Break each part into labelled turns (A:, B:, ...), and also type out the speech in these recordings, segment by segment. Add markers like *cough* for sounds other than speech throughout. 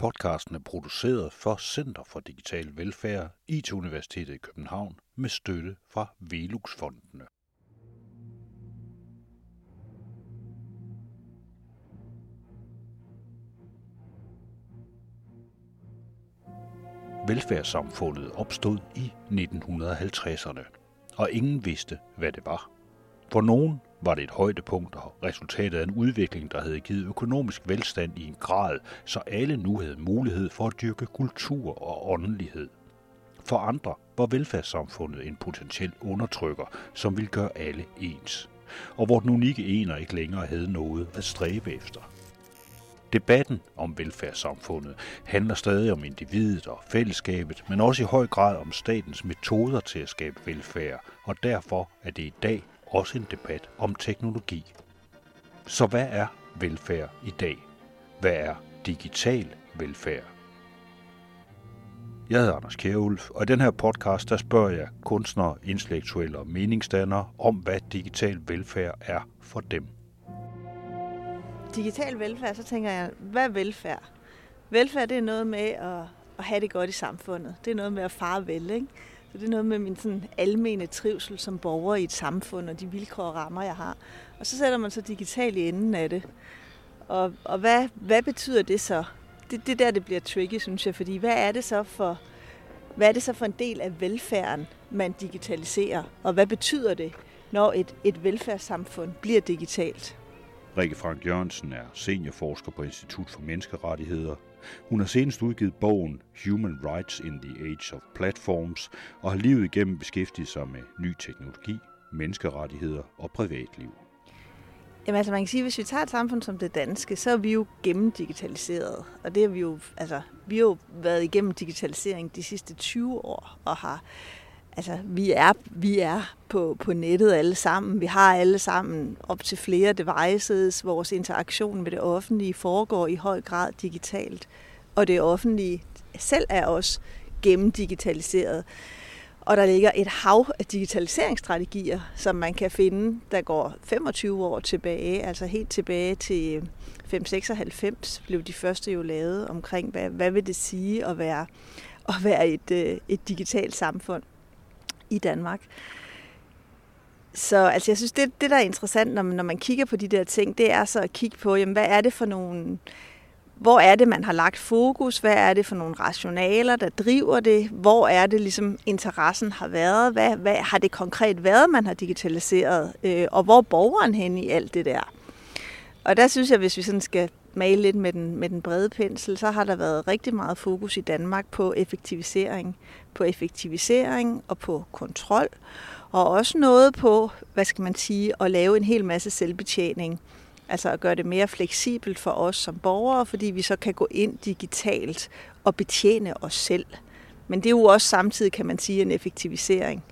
A: Podcasten er produceret for Center for Digital Velfærd, IT-universitetet i København, med støtte fra Velux-fondene. Velfærdssamfundet opstod i 1950'erne, og ingen vidste, hvad det var. For nogen var det et højdepunkt og resultatet af en udvikling, der havde givet økonomisk velstand i en grad, så alle nu havde mulighed for at dyrke kultur og åndelighed. For andre var velfærdssamfundet en potentiel undertrykker, som ville gøre alle ens, og hvor den unikke ener ikke længere havde noget at stræbe efter. Debatten om velfærdssamfundet handler stadig om individet og fællesskabet, men også i høj grad om statens metoder til at skabe velfærd, og derfor er det i dag også en debat om teknologi. Så hvad er velfærd i dag? Hvad er digital velfærd? Jeg hedder Anders Kjærulf, og i den her podcast der spørger jeg kunstnere, intellektuelle og meningsdannere om, hvad digital velfærd er for dem.
B: Digital velfærd, så tænker jeg, hvad er velfærd? Velfærd det er noget med at, at have det godt i samfundet. Det er noget med at fare vel, ikke? Så det er noget med min sådan almene trivsel som borger i et samfund, og de vilkår og rammer, jeg har. Og så sætter man så digitalt i enden af det. Og, og hvad, hvad betyder det så? Det, det der, det bliver tricky, synes jeg, fordi hvad er det så for, hvad er det så for en del af velfærden, man digitaliserer? Og hvad betyder det, når et, et velfærdssamfund bliver digitalt?
A: Rikke Frank Jørgensen er seniorforsker på Institut for Menneskerettigheder hun har senest udgivet bogen Human Rights in the Age of Platforms og har livet igennem beskæftiget sig med ny teknologi, menneskerettigheder og privatliv.
B: Jamen altså man kan sige, at hvis vi tager et samfund som det danske, så er vi jo gennemdigitaliseret. Og det har vi jo, altså, vi har jo været igennem digitalisering de sidste 20 år og har altså, vi er, vi er på, på nettet alle sammen. Vi har alle sammen op til flere devices. Vores interaktion med det offentlige foregår i høj grad digitalt. Og det offentlige selv er også gennemdigitaliseret. Og der ligger et hav af digitaliseringsstrategier, som man kan finde, der går 25 år tilbage, altså helt tilbage til øh, 596 blev de første jo lavet omkring, hvad, hvad vil det sige at være, at være et, øh, et digitalt samfund i Danmark. Så altså, jeg synes, det, det der er interessant, når man, når man kigger på de der ting, det er så at kigge på, jamen, hvad er det for nogle, hvor er det, man har lagt fokus, hvad er det for nogle rationaler, der driver det, hvor er det ligesom interessen har været, hvad, hvad har det konkret været, man har digitaliseret, øh, og hvor er borgeren hen i alt det der. Og der synes jeg, hvis vi sådan skal male lidt med den, med den brede pensel, så har der været rigtig meget fokus i Danmark på effektivisering. På effektivisering og på kontrol. Og også noget på, hvad skal man sige, at lave en hel masse selvbetjening. Altså at gøre det mere fleksibelt for os som borgere, fordi vi så kan gå ind digitalt og betjene os selv. Men det er jo også samtidig, kan man sige, en effektivisering.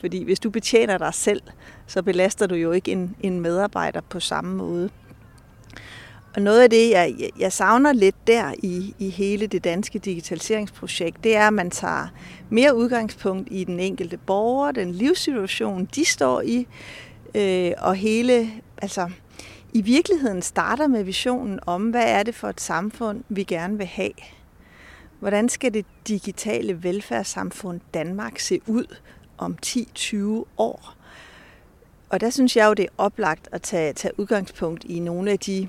B: Fordi hvis du betjener dig selv, så belaster du jo ikke en, en medarbejder på samme måde. Og noget af det, jeg, jeg savner lidt der i, i hele det danske digitaliseringsprojekt, det er, at man tager mere udgangspunkt i den enkelte borger, den livssituation, de står i, øh, og hele, altså i virkeligheden starter med visionen om, hvad er det for et samfund, vi gerne vil have. Hvordan skal det digitale velfærdssamfund Danmark se ud om 10-20 år? Og der synes jeg jo, det er oplagt at tage, tage udgangspunkt i nogle af de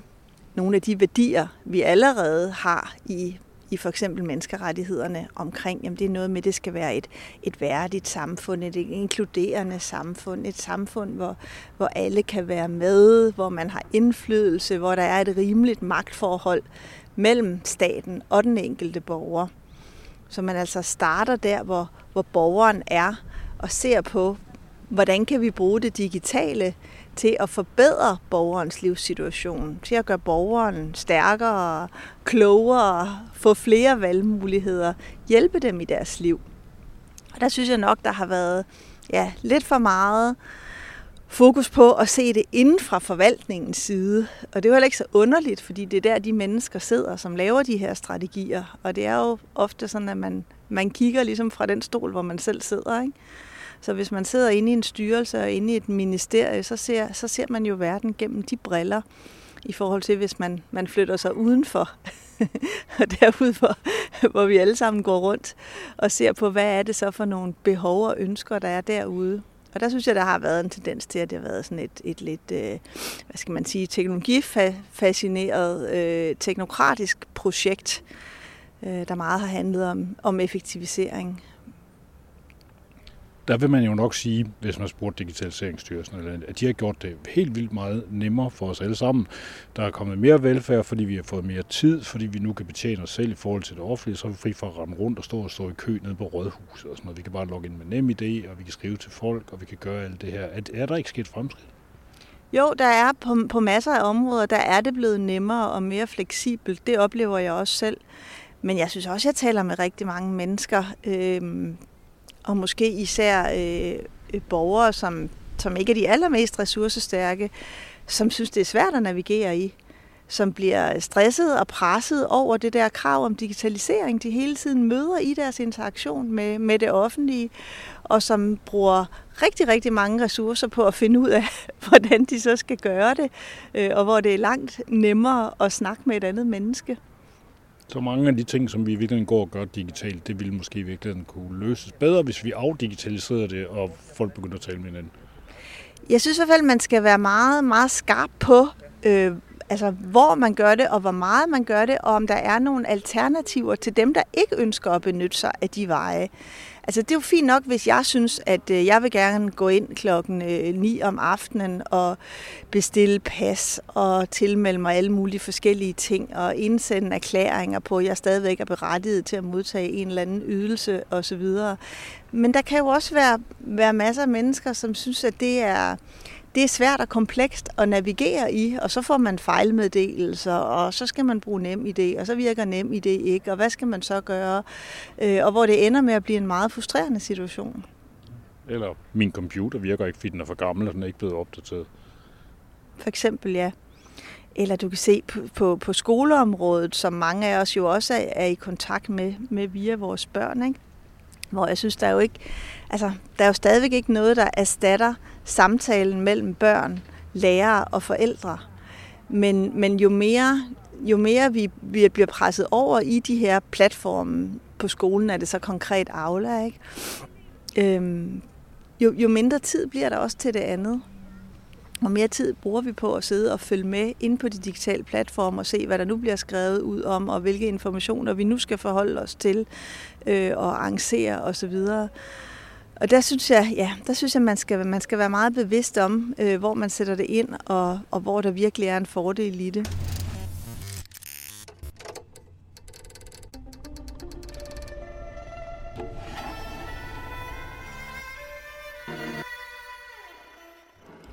B: nogle af de værdier, vi allerede har i, i for eksempel menneskerettighederne omkring, jamen det er noget med, at det skal være et, et værdigt samfund, et inkluderende samfund, et samfund, hvor, hvor alle kan være med, hvor man har indflydelse, hvor der er et rimeligt magtforhold mellem staten og den enkelte borger. Så man altså starter der, hvor, hvor borgeren er, og ser på, hvordan kan vi bruge det digitale til at forbedre borgerens livssituation, til at gøre borgeren stærkere, klogere, få flere valgmuligheder, hjælpe dem i deres liv. Og der synes jeg nok, der har været ja, lidt for meget fokus på at se det inden fra forvaltningens side. Og det er jo heller ikke så underligt, fordi det er der, de mennesker sidder, som laver de her strategier. Og det er jo ofte sådan, at man, man kigger ligesom fra den stol, hvor man selv sidder. Ikke? Så hvis man sidder inde i en styrelse og inde i et ministerie, så ser, så ser man jo verden gennem de briller, i forhold til hvis man, man flytter sig udenfor *laughs* og derude, hvor, hvor vi alle sammen går rundt og ser på, hvad er det så for nogle behov og ønsker, der er derude. Og der synes jeg, der har været en tendens til, at det har været sådan et, et lidt, øh, hvad skal man sige, teknologifascineret, øh, teknokratisk projekt, øh, der meget har handlet om, om effektivisering
A: der vil man jo nok sige, hvis man spurgte Digitaliseringsstyrelsen, at de har gjort det helt vildt meget nemmere for os alle sammen. Der er kommet mere velfærd, fordi vi har fået mere tid, fordi vi nu kan betjene os selv i forhold til det offentlige, så er vi fri for at ramme rundt og stå og stå i kø nede på Rådhuset og sådan noget. Vi kan bare logge ind med nem idé, og vi kan skrive til folk, og vi kan gøre alt det her. Er, er der ikke sket fremskridt?
B: Jo, der er på, på masser af områder, der er det blevet nemmere og mere fleksibelt. Det oplever jeg også selv. Men jeg synes også, jeg taler med rigtig mange mennesker, øh, og måske især øh, øh, borgere, som, som ikke er de allermest ressourcestærke, som synes, det er svært at navigere i, som bliver stresset og presset over det der krav om digitalisering, de hele tiden møder i deres interaktion med, med det offentlige, og som bruger rigtig, rigtig mange ressourcer på at finde ud af, *laughs* hvordan de så skal gøre det, øh, og hvor det er langt nemmere at snakke med et andet menneske.
A: Så mange af de ting, som vi i virkeligheden går og gør digitalt, det ville måske i virkeligheden kunne løses bedre, hvis vi afdigitaliserede det, og folk begynder at tale med hinanden.
B: Jeg synes i hvert fald, man skal være meget, meget skarp på, øh, altså hvor man gør det, og hvor meget man gør det, og om der er nogle alternativer til dem, der ikke ønsker at benytte sig af de veje. Altså det er jo fint nok, hvis jeg synes, at øh, jeg vil gerne gå ind klokken øh, 9 om aftenen og bestille pas og tilmelde mig alle mulige forskellige ting og indsende erklæringer på, at jeg stadigvæk er berettiget til at modtage en eller anden ydelse osv. Men der kan jo også være, være masser af mennesker, som synes, at det er det er svært og komplekst at navigere i, og så får man fejlmeddelelser, og så skal man bruge nem idé, og så virker nem idé ikke, og hvad skal man så gøre? Øh, og hvor det ender med at blive en meget frustrerende situation.
A: Eller min computer virker ikke, fordi den er for gammel, og den er ikke blevet opdateret.
B: For eksempel, ja. Eller du kan se på, på, på skoleområdet, som mange af os jo også er, er i kontakt med, med via vores børn, ikke? hvor jeg synes, der er jo ikke, altså, der er jo stadigvæk ikke noget, der erstatter samtalen mellem børn, lærere og forældre. Men, men jo mere, jo mere vi, vi bliver presset over i de her platforme på skolen, er det så konkret Aula, ikke? Øhm, jo, jo mindre tid bliver der også til det andet. Og mere tid bruger vi på at sidde og følge med ind på de digitale platforme og se, hvad der nu bliver skrevet ud om, og hvilke informationer vi nu skal forholde os til øh, og arrangere osv. Og der synes jeg, ja, der synes jeg, man skal, man skal være meget bevidst om, øh, hvor man sætter det ind, og, og hvor der virkelig er en fordel i det.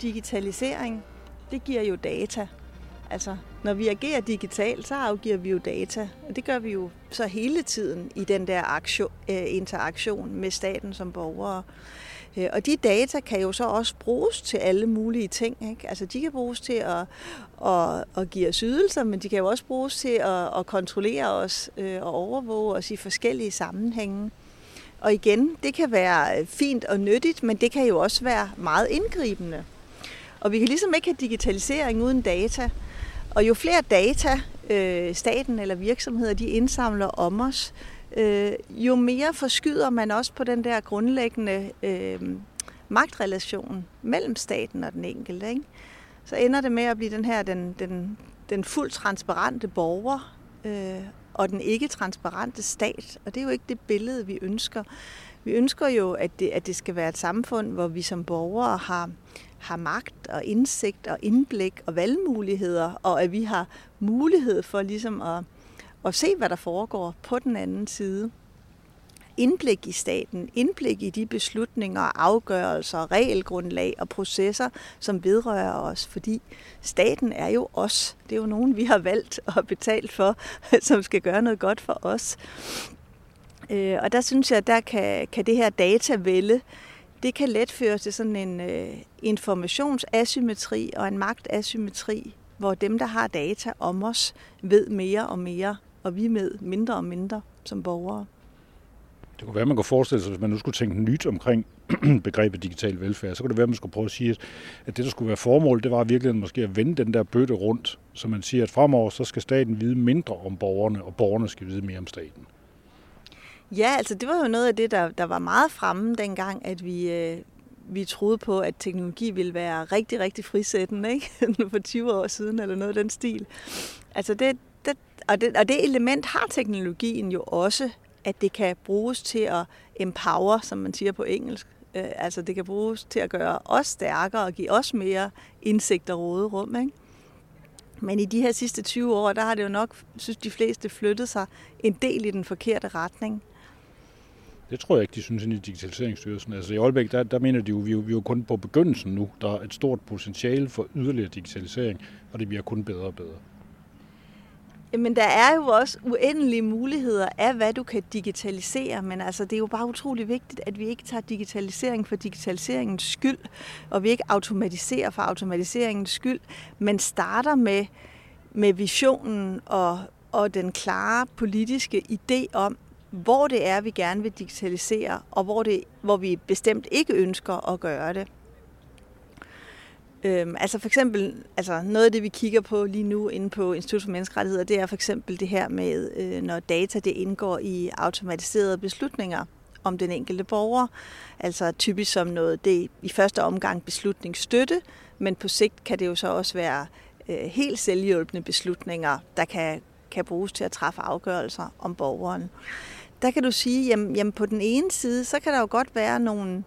B: digitalisering, det giver jo data. Altså, når vi agerer digitalt, så afgiver vi jo data, og det gør vi jo så hele tiden i den der aktion, øh, interaktion med staten som borgere. Øh, og de data kan jo så også bruges til alle mulige ting. Ikke? Altså, de kan bruges til at, at, at give os ydelser, men de kan jo også bruges til at, at kontrollere os øh, og overvåge os i forskellige sammenhænge. Og igen, det kan være fint og nyttigt, men det kan jo også være meget indgribende. Og vi kan ligesom ikke have digitalisering uden data. Og jo flere data øh, staten eller virksomheder de indsamler om os, øh, jo mere forskyder man også på den der grundlæggende øh, magtrelation mellem staten og den enkelte. Ikke? Så ender det med at blive den her den, den, den fuldt transparente borger øh, og den ikke transparente stat. Og det er jo ikke det billede, vi ønsker. Vi ønsker jo, at det, at det skal være et samfund, hvor vi som borgere har har magt og indsigt og indblik og valgmuligheder, og at vi har mulighed for ligesom at, at se, hvad der foregår på den anden side. Indblik i staten, indblik i de beslutninger, afgørelser, regelgrundlag og processer, som vedrører os, fordi staten er jo os. Det er jo nogen, vi har valgt og betalt for, *laughs* som skal gøre noget godt for os. Øh, og der synes jeg, der kan, kan det her datavælde det kan let føre til sådan en øh, informationsasymmetri og en magtasymmetri, hvor dem, der har data om os, ved mere og mere, og vi med mindre og mindre som borgere.
A: Det kunne være, man kunne forestille sig, hvis man nu skulle tænke nyt omkring *clears throat* begrebet digital velfærd, så kunne det være, at man skulle prøve at sige, at det, der skulle være formål, det var virkelig måske at vende den der bøtte rundt, så man siger, at fremover så skal staten vide mindre om borgerne, og borgerne skal vide mere om staten.
B: Ja, altså det var jo noget af det, der, der var meget fremme dengang, at vi, øh, vi troede på, at teknologi ville være rigtig, rigtig frisættende, ikke? *laughs* for 20 år siden, eller noget af den stil. Altså det, det, og, det, og det element har teknologien jo også, at det kan bruges til at empower, som man siger på engelsk. Øh, altså det kan bruges til at gøre os stærkere og give os mere indsigt og råderum, ikke? Men i de her sidste 20 år, der har det jo nok, synes de fleste, flyttet sig en del i den forkerte retning.
A: Det tror jeg ikke, de synes i Digitaliseringsstyrelsen. Altså i Aalbæk, der, der mener de jo, vi er jo, vi er jo kun på begyndelsen nu. Der er et stort potentiale for yderligere digitalisering, og det bliver kun bedre og bedre.
B: Men der er jo også uendelige muligheder af, hvad du kan digitalisere, men altså, det er jo bare utrolig vigtigt, at vi ikke tager digitalisering for digitaliseringens skyld, og vi ikke automatiserer for automatiseringens skyld, men starter med, med visionen og, og den klare politiske idé om, hvor det er, vi gerne vil digitalisere, og hvor, det, hvor vi bestemt ikke ønsker at gøre det. Øhm, altså for eksempel, altså noget af det, vi kigger på lige nu inde på Institut for Menneskerettigheder, det er for eksempel det her med, øh, når data det indgår i automatiserede beslutninger om den enkelte borger. Altså typisk som noget, det i første omgang beslutningsstøtte, men på sigt kan det jo så også være øh, helt selvhjælpende beslutninger, der kan, kan bruges til at træffe afgørelser om borgeren. Der kan du sige, jamen, jamen på den ene side, så kan der jo godt være nogle,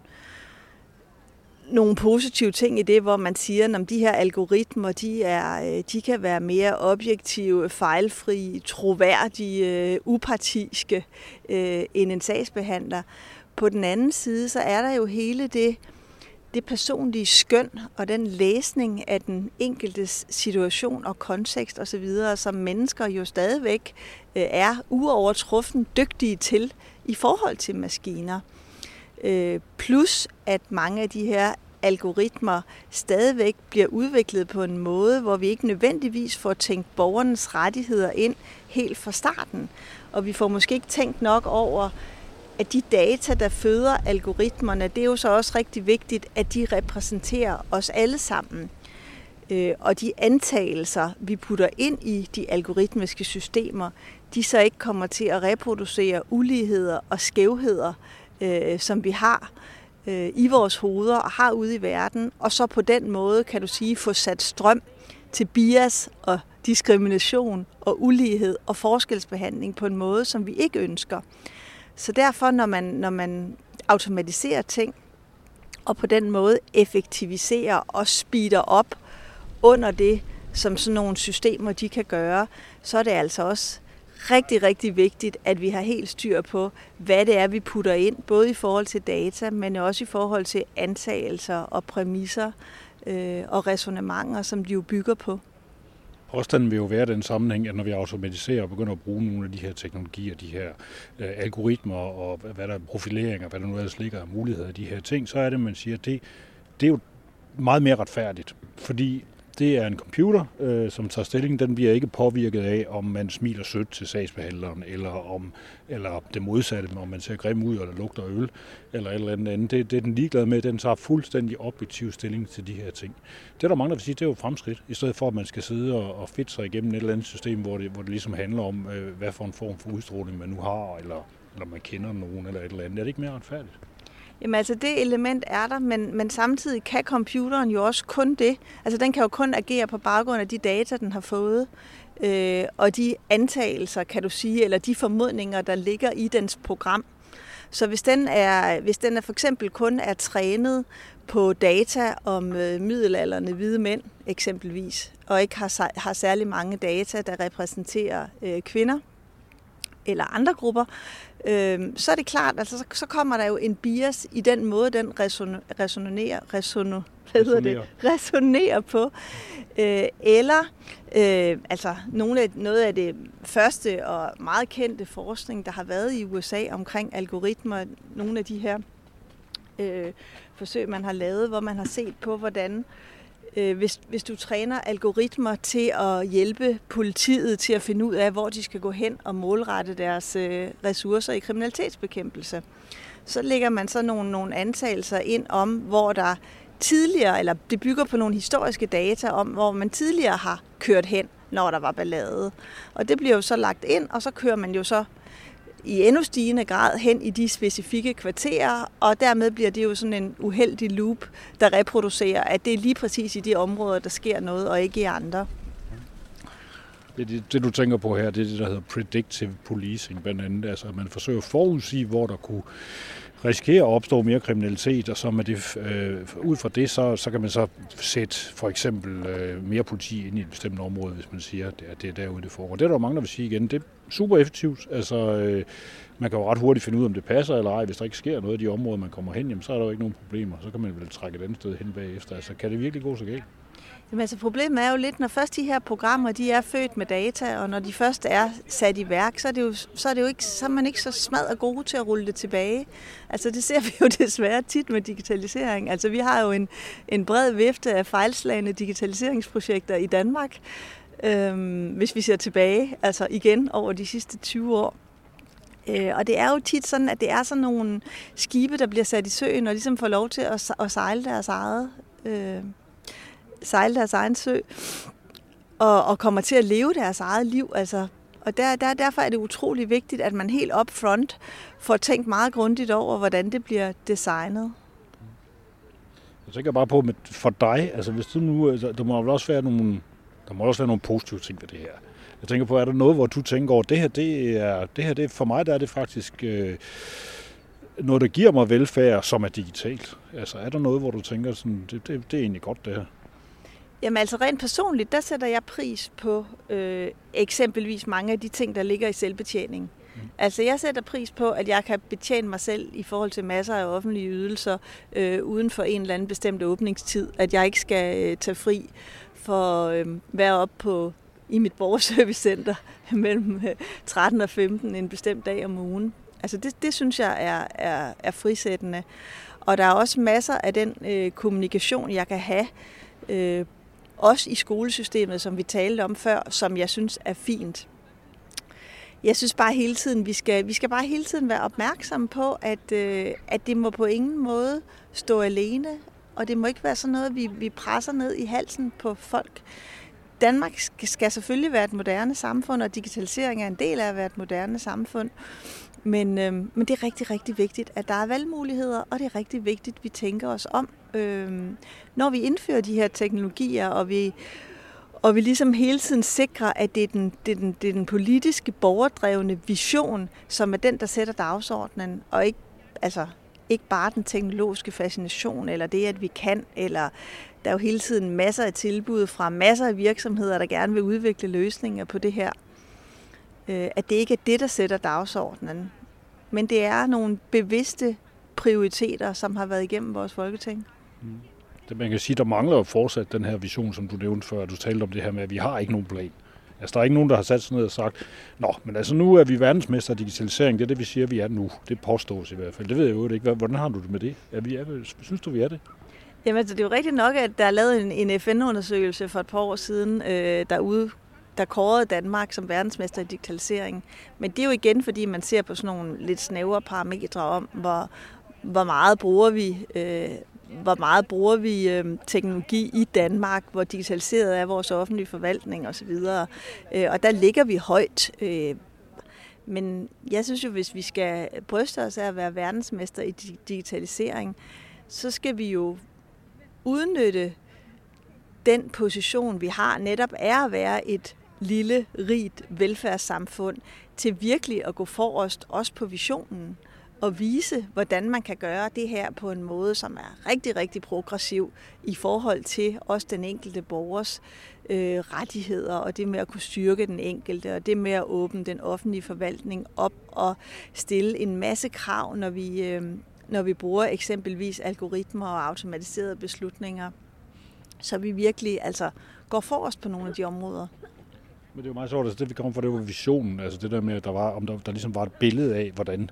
B: nogle positive ting i det, hvor man siger, at de her algoritmer, de, er, øh, de kan være mere objektive, fejlfri, troværdige, øh, upartiske øh, end en sagsbehandler. På den anden side, så er der jo hele det, det personlige skøn og den læsning af den enkeltes situation og kontekst osv., som mennesker jo stadigvæk øh, er uovertruffen dygtige til i forhold til maskiner. Øh, plus at mange af de her algoritmer stadigvæk bliver udviklet på en måde, hvor vi ikke nødvendigvis får tænkt borgernes rettigheder ind helt fra starten. Og vi får måske ikke tænkt nok over, at de data, der føder algoritmerne, det er jo så også rigtig vigtigt, at de repræsenterer os alle sammen. Øh, og de antagelser, vi putter ind i de algoritmiske systemer, de så ikke kommer til at reproducere uligheder og skævheder, øh, som vi har øh, i vores hoveder og har ude i verden, og så på den måde, kan du sige, få sat strøm til bias og diskrimination og ulighed og forskelsbehandling på en måde, som vi ikke ønsker. Så derfor, når man, når man automatiserer ting, og på den måde effektiviserer og speeder op under det, som sådan nogle systemer de kan gøre, så er det altså også rigtig, rigtig vigtigt, at vi har helt styr på, hvad det er, vi putter ind, både i forhold til data, men også i forhold til antagelser og præmisser øh, og resonemanger, som de jo bygger på.
A: Påstanden vil jo være den sammenhæng, at når vi automatiserer og begynder at bruge nogle af de her teknologier, de her øh, algoritmer og hvad der er profileringer, hvad der nu ellers ligger af muligheder af de her ting, så er det, man siger, det, det er jo meget mere retfærdigt. Fordi det er en computer, øh, som tager stilling. Den bliver ikke påvirket af, om man smiler sødt til sagsbehandleren, eller om eller det modsatte, om man ser grim ud, eller lugter øl, eller et eller andet andet. Det, det er den ligeglad med. Den tager fuldstændig objektiv stilling til de her ting. Det der mangler at sige, det er jo fremskridt, i stedet for, at man skal sidde og, og fedte sig igennem et eller andet system, hvor det, hvor det ligesom handler om, øh, hvad for en form for udstråling man nu har, eller, eller man kender nogen, eller et eller andet. Er det ikke mere retfærdigt?
B: Jamen altså, det element er der, men, men samtidig kan computeren jo også kun det. Altså, den kan jo kun agere på baggrund af de data, den har fået. Øh, og de antagelser, kan du sige, eller de formodninger, der ligger i dens program. Så hvis den er, hvis den er for eksempel kun er trænet på data om øh, middelalderne hvide mænd, eksempelvis, og ikke har, har særlig mange data, der repræsenterer øh, kvinder eller andre grupper, øh, så er det klart, altså så, så kommer der jo en bias i den måde, den resonerer, resonerer, hvad hedder det? resonerer på. Øh, eller øh, altså nogle af, noget af det første og meget kendte forskning, der har været i USA omkring algoritmer, nogle af de her øh, forsøg, man har lavet, hvor man har set på, hvordan øh, Øh, hvis, hvis du træner algoritmer til at hjælpe politiet til at finde ud af, hvor de skal gå hen og målrette deres øh, ressourcer i kriminalitetsbekæmpelse, så lægger man så nogle, nogle antagelser ind om, hvor der tidligere, eller det bygger på nogle historiske data om, hvor man tidligere har kørt hen, når der var ballade. Og det bliver jo så lagt ind, og så kører man jo så i endnu stigende grad hen i de specifikke kvarterer, og dermed bliver det jo sådan en uheldig loop, der reproducerer, at det er lige præcis i de områder, der sker noget, og ikke i andre.
A: Det, det, det du tænker på her, det er det, der hedder predictive policing, blandt andet. Altså, at man forsøger at forudsige, hvor der kunne risikere at opstå mere kriminalitet, og så med det, øh, ud fra det, så, så kan man så sætte for eksempel øh, mere politi ind i et bestemt område, hvis man siger, at det er derude, det foregår. Det er der jo mange, der vil sige igen. Det super effektivt. Altså, øh, man kan jo ret hurtigt finde ud af, om det passer eller ej. Hvis der ikke sker noget i de områder, man kommer hen, jamen, så er der jo ikke nogen problemer. Så kan man vel trække et andet sted hen bagefter. Altså, kan det virkelig gå så galt?
B: Jamen, altså, problemet er jo lidt, når først de her programmer de er født med data, og når de først er sat i værk, så er, det jo, så er, det jo ikke, så er man ikke så smadret gode til at rulle det tilbage. Altså det ser *laughs* vi jo desværre tit med digitalisering. Altså vi har jo en, en bred vifte af fejlslagende digitaliseringsprojekter i Danmark, øhm, hvis vi ser tilbage, altså igen over de sidste 20 år. Øh, og det er jo tit sådan, at det er sådan nogle skibe, der bliver sat i søen og ligesom får lov til at, at sejle deres eget øh, sejle deres egen sø, og, og kommer til at leve deres eget liv. Altså, og der, der, derfor er det utrolig vigtigt, at man helt up front får tænkt meget grundigt over, hvordan det bliver designet.
A: Jeg tænker bare på, med, for dig, altså hvis du nu, altså, der må også være nogle, der må også være nogle positive ting ved det her. Jeg tænker på, er der noget, hvor du tænker over, det her, det er, det her, det, for mig der er det faktisk øh, noget, der giver mig velfærd, som er digitalt. Altså er der noget, hvor du tænker, sådan, det, det, det er egentlig godt det her?
B: Jamen altså rent personligt, der sætter jeg pris på øh, eksempelvis mange af de ting, der ligger i selvbetjening. Mm. Altså jeg sætter pris på, at jeg kan betjene mig selv i forhold til masser af offentlige ydelser øh, uden for en eller anden bestemt åbningstid. At jeg ikke skal øh, tage fri for at være op på i mit borgerservicecenter *laughs* mellem øh, 13 og 15 en bestemt dag om ugen. Altså det, det synes jeg er, er, er frisættende. Og der er også masser af den øh, kommunikation, jeg kan have øh, også i skolesystemet, som vi talte om før, som jeg synes er fint. Jeg synes bare hele tiden, vi skal, vi skal bare hele tiden være opmærksomme på, at, øh, at det må på ingen måde stå alene, og det må ikke være sådan noget, vi, vi presser ned i halsen på folk. Danmark skal, selvfølgelig være et moderne samfund, og digitalisering er en del af at være et moderne samfund. Men, øh, men det er rigtig, rigtig vigtigt, at der er valgmuligheder, og det er rigtig vigtigt, at vi tænker os om, øh, når vi indfører de her teknologier, og vi, og vi ligesom hele tiden sikrer, at det er, den, det, er den, det er den politiske, borgerdrevne vision, som er den, der sætter dagsordenen, og ikke, altså, ikke bare den teknologiske fascination, eller det, at vi kan, eller der er jo hele tiden masser af tilbud fra masser af virksomheder, der gerne vil udvikle løsninger på det her. Øh, at det ikke er det, der sætter dagsordenen, men det er nogle bevidste prioriteter, som har været igennem vores folketing. Mm.
A: Det, man kan sige, der mangler jo fortsat den her vision, som du nævnte før. Du talte om det her med, at vi har ikke nogen plan. Altså, der er ikke nogen, der har sat sig ned og sagt, Nå, men altså, nu er vi verdensmester i digitalisering. Det er det, vi siger, vi er nu. Det påstås i hvert fald. Det ved jeg jo ikke. Hvordan har du det med det? Er vi er, synes du, vi er det?
B: Jamen, altså, det er jo rigtigt nok, at der er lavet en, en FN-undersøgelse for et par år siden, øh, derude der kårede Danmark som verdensmester i digitalisering. Men det er jo igen, fordi man ser på sådan nogle lidt snævre parametre om, hvor, hvor meget bruger vi øh, hvor meget bruger vi øh, teknologi i Danmark, hvor digitaliseret er vores offentlige forvaltning osv. Øh, og der ligger vi højt. Øh, men jeg synes jo, hvis vi skal bryste os af at være verdensmester i digitalisering, så skal vi jo udnytte den position, vi har, netop er at være et lille, rigt velfærdssamfund til virkelig at gå forrest, også på visionen, og vise, hvordan man kan gøre det her på en måde, som er rigtig, rigtig progressiv i forhold til også den enkelte borgers øh, rettigheder, og det med at kunne styrke den enkelte, og det med at åbne den offentlige forvaltning op og stille en masse krav, når vi, øh, når vi bruger eksempelvis algoritmer og automatiserede beslutninger, så vi virkelig altså går forrest på nogle af de områder.
A: Men det er jo meget sjovt, altså det vi kom fra, det var visionen, altså det der med, at der var, om der, der ligesom var et billede af, hvordan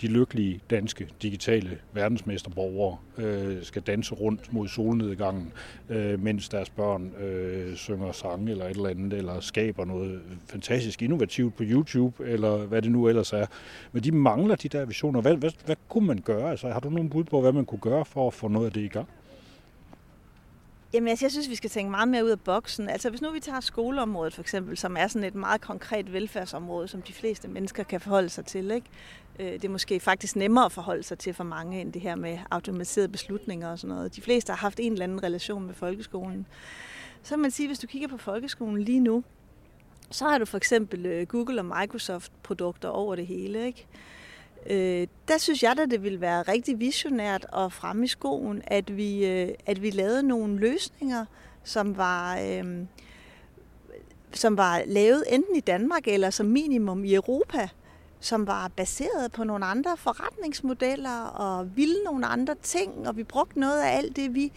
A: de lykkelige danske digitale verdensmesterborgere øh, skal danse rundt mod solnedgangen, øh, mens deres børn øh, synger sange eller et eller andet, eller skaber noget fantastisk innovativt på YouTube, eller hvad det nu ellers er. Men de mangler de der visioner. Hvad, hvad, hvad kunne man gøre? Altså, har du nogen bud på, hvad man kunne gøre for at få noget af det i gang?
B: Jamen, altså, jeg synes, vi skal tænke meget mere ud af boksen. Altså, hvis nu vi tager skoleområdet for eksempel, som er sådan et meget konkret velfærdsområde, som de fleste mennesker kan forholde sig til, ikke? Øh, det er måske faktisk nemmere at forholde sig til for mange, end det her med automatiserede beslutninger og sådan noget. De fleste har haft en eller anden relation med folkeskolen. Så kan man sige, hvis du kigger på folkeskolen lige nu, så har du for eksempel øh, Google og Microsoft produkter over det hele, ikke? Øh, der synes jeg, at det ville være rigtig visionært og fremme i skoen, at vi, øh, at vi lavede nogle løsninger, som var, øh, som var lavet enten i Danmark eller som minimum i Europa, som var baseret på nogle andre forretningsmodeller og ville nogle andre ting, og vi brugte noget af alt det, vi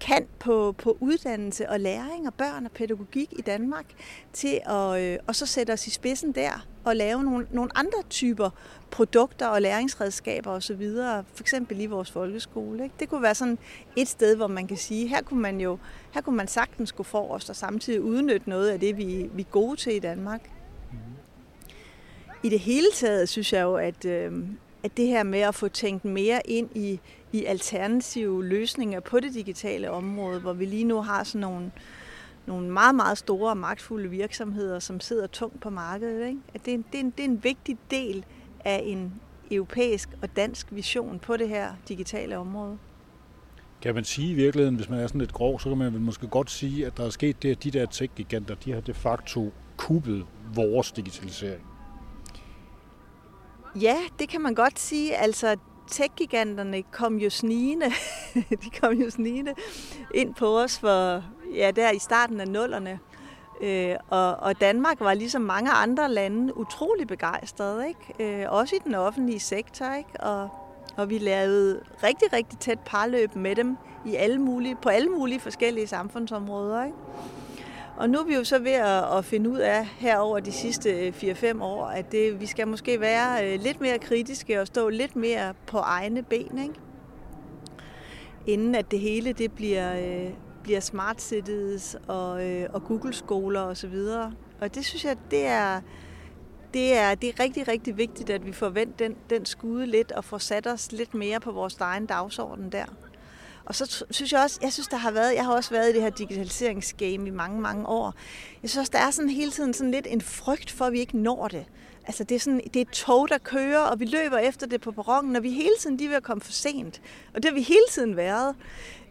B: kan på, på uddannelse og læring og børn og pædagogik i Danmark, til at øh, og så sætte os i spidsen der og lave nogle, nogle andre typer produkter og læringsredskaber osv., for eksempel i vores folkeskole. Ikke? Det kunne være sådan et sted, hvor man kan sige, her kunne man jo her kunne man sagtens gå os og samtidig udnytte noget af det, vi, vi er gode til i Danmark. I det hele taget synes jeg jo, at, øh, at det her med at få tænkt mere ind i, i alternative løsninger på det digitale område, hvor vi lige nu har sådan nogle, nogle meget, meget store og magtfulde virksomheder, som sidder tungt på markedet. Ikke? At det, er en, det, er en, det er en vigtig del af en europæisk og dansk vision på det her digitale område.
A: Kan man sige i virkeligheden, hvis man er sådan lidt grov, så kan man vel måske godt sige, at der er sket det, at de der tech-giganter, de har de facto kuppet vores digitalisering.
B: Ja, det kan man godt sige. Altså, tech-giganterne kom jo snigende, *laughs* de kom jo snigende ind på os for, ja, der i starten af nullerne. Øh, og, og Danmark var ligesom mange andre lande utrolig begejstret, ikke? Øh, også i den offentlige sektor, ikke? Og, og vi lavede rigtig, rigtig tæt parløb med dem i alle mulige, på alle mulige forskellige samfundsområder. Ikke? Og nu er vi jo så ved at, at finde ud af her over de sidste øh, 4-5 år, at det, vi skal måske være øh, lidt mere kritiske og stå lidt mere på egne ben, ikke? inden at det hele det bliver, øh, bliver smart cities og, øh, og Google-skoler osv. Og, og det synes jeg, det er, det er, det er rigtig, rigtig vigtigt, at vi får vendt den, den skude lidt og får sat os lidt mere på vores egen dagsorden der. Og så synes jeg også, jeg synes, der har været, jeg har også været i det her digitaliseringsgame i mange, mange år. Jeg synes også, der er sådan hele tiden sådan lidt en frygt for, at vi ikke når det. Altså det er, sådan, det er et tog, der kører, og vi løber efter det på perronen, og vi hele tiden lige ved at komme for sent. Og det har vi hele tiden været.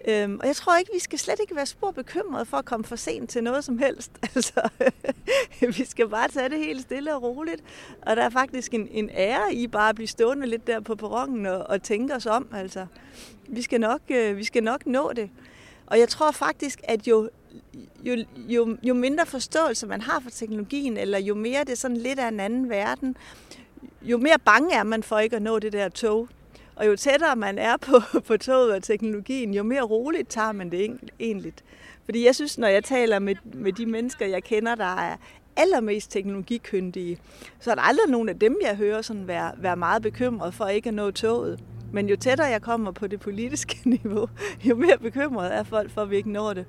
B: Øhm, og jeg tror ikke, vi skal slet ikke være spor bekymrede for at komme for sent til noget som helst. *laughs* Altså, *laughs* vi skal bare tage det helt stille og roligt. Og der er faktisk en, en ære i bare at blive stående lidt der på perronen og, og tænke os om. Altså, vi skal, nok, øh, vi skal nok nå det. Og jeg tror faktisk, at jo, jo, jo, jo mindre forståelse man har for teknologien, eller jo mere det er sådan lidt af en anden verden, jo mere bange er man for ikke at nå det der tog. Og jo tættere man er på, *laughs* på toget og teknologien, jo mere roligt tager man det egentlig. Fordi jeg synes, når jeg taler med, med de mennesker, jeg kender, der er allermest teknologikyndige, så er der aldrig nogen af dem, jeg hører sådan være, være meget bekymret for ikke at nå toget. Men jo tættere jeg kommer på det politiske *laughs* niveau, jo mere bekymret er folk for, at vi ikke når det.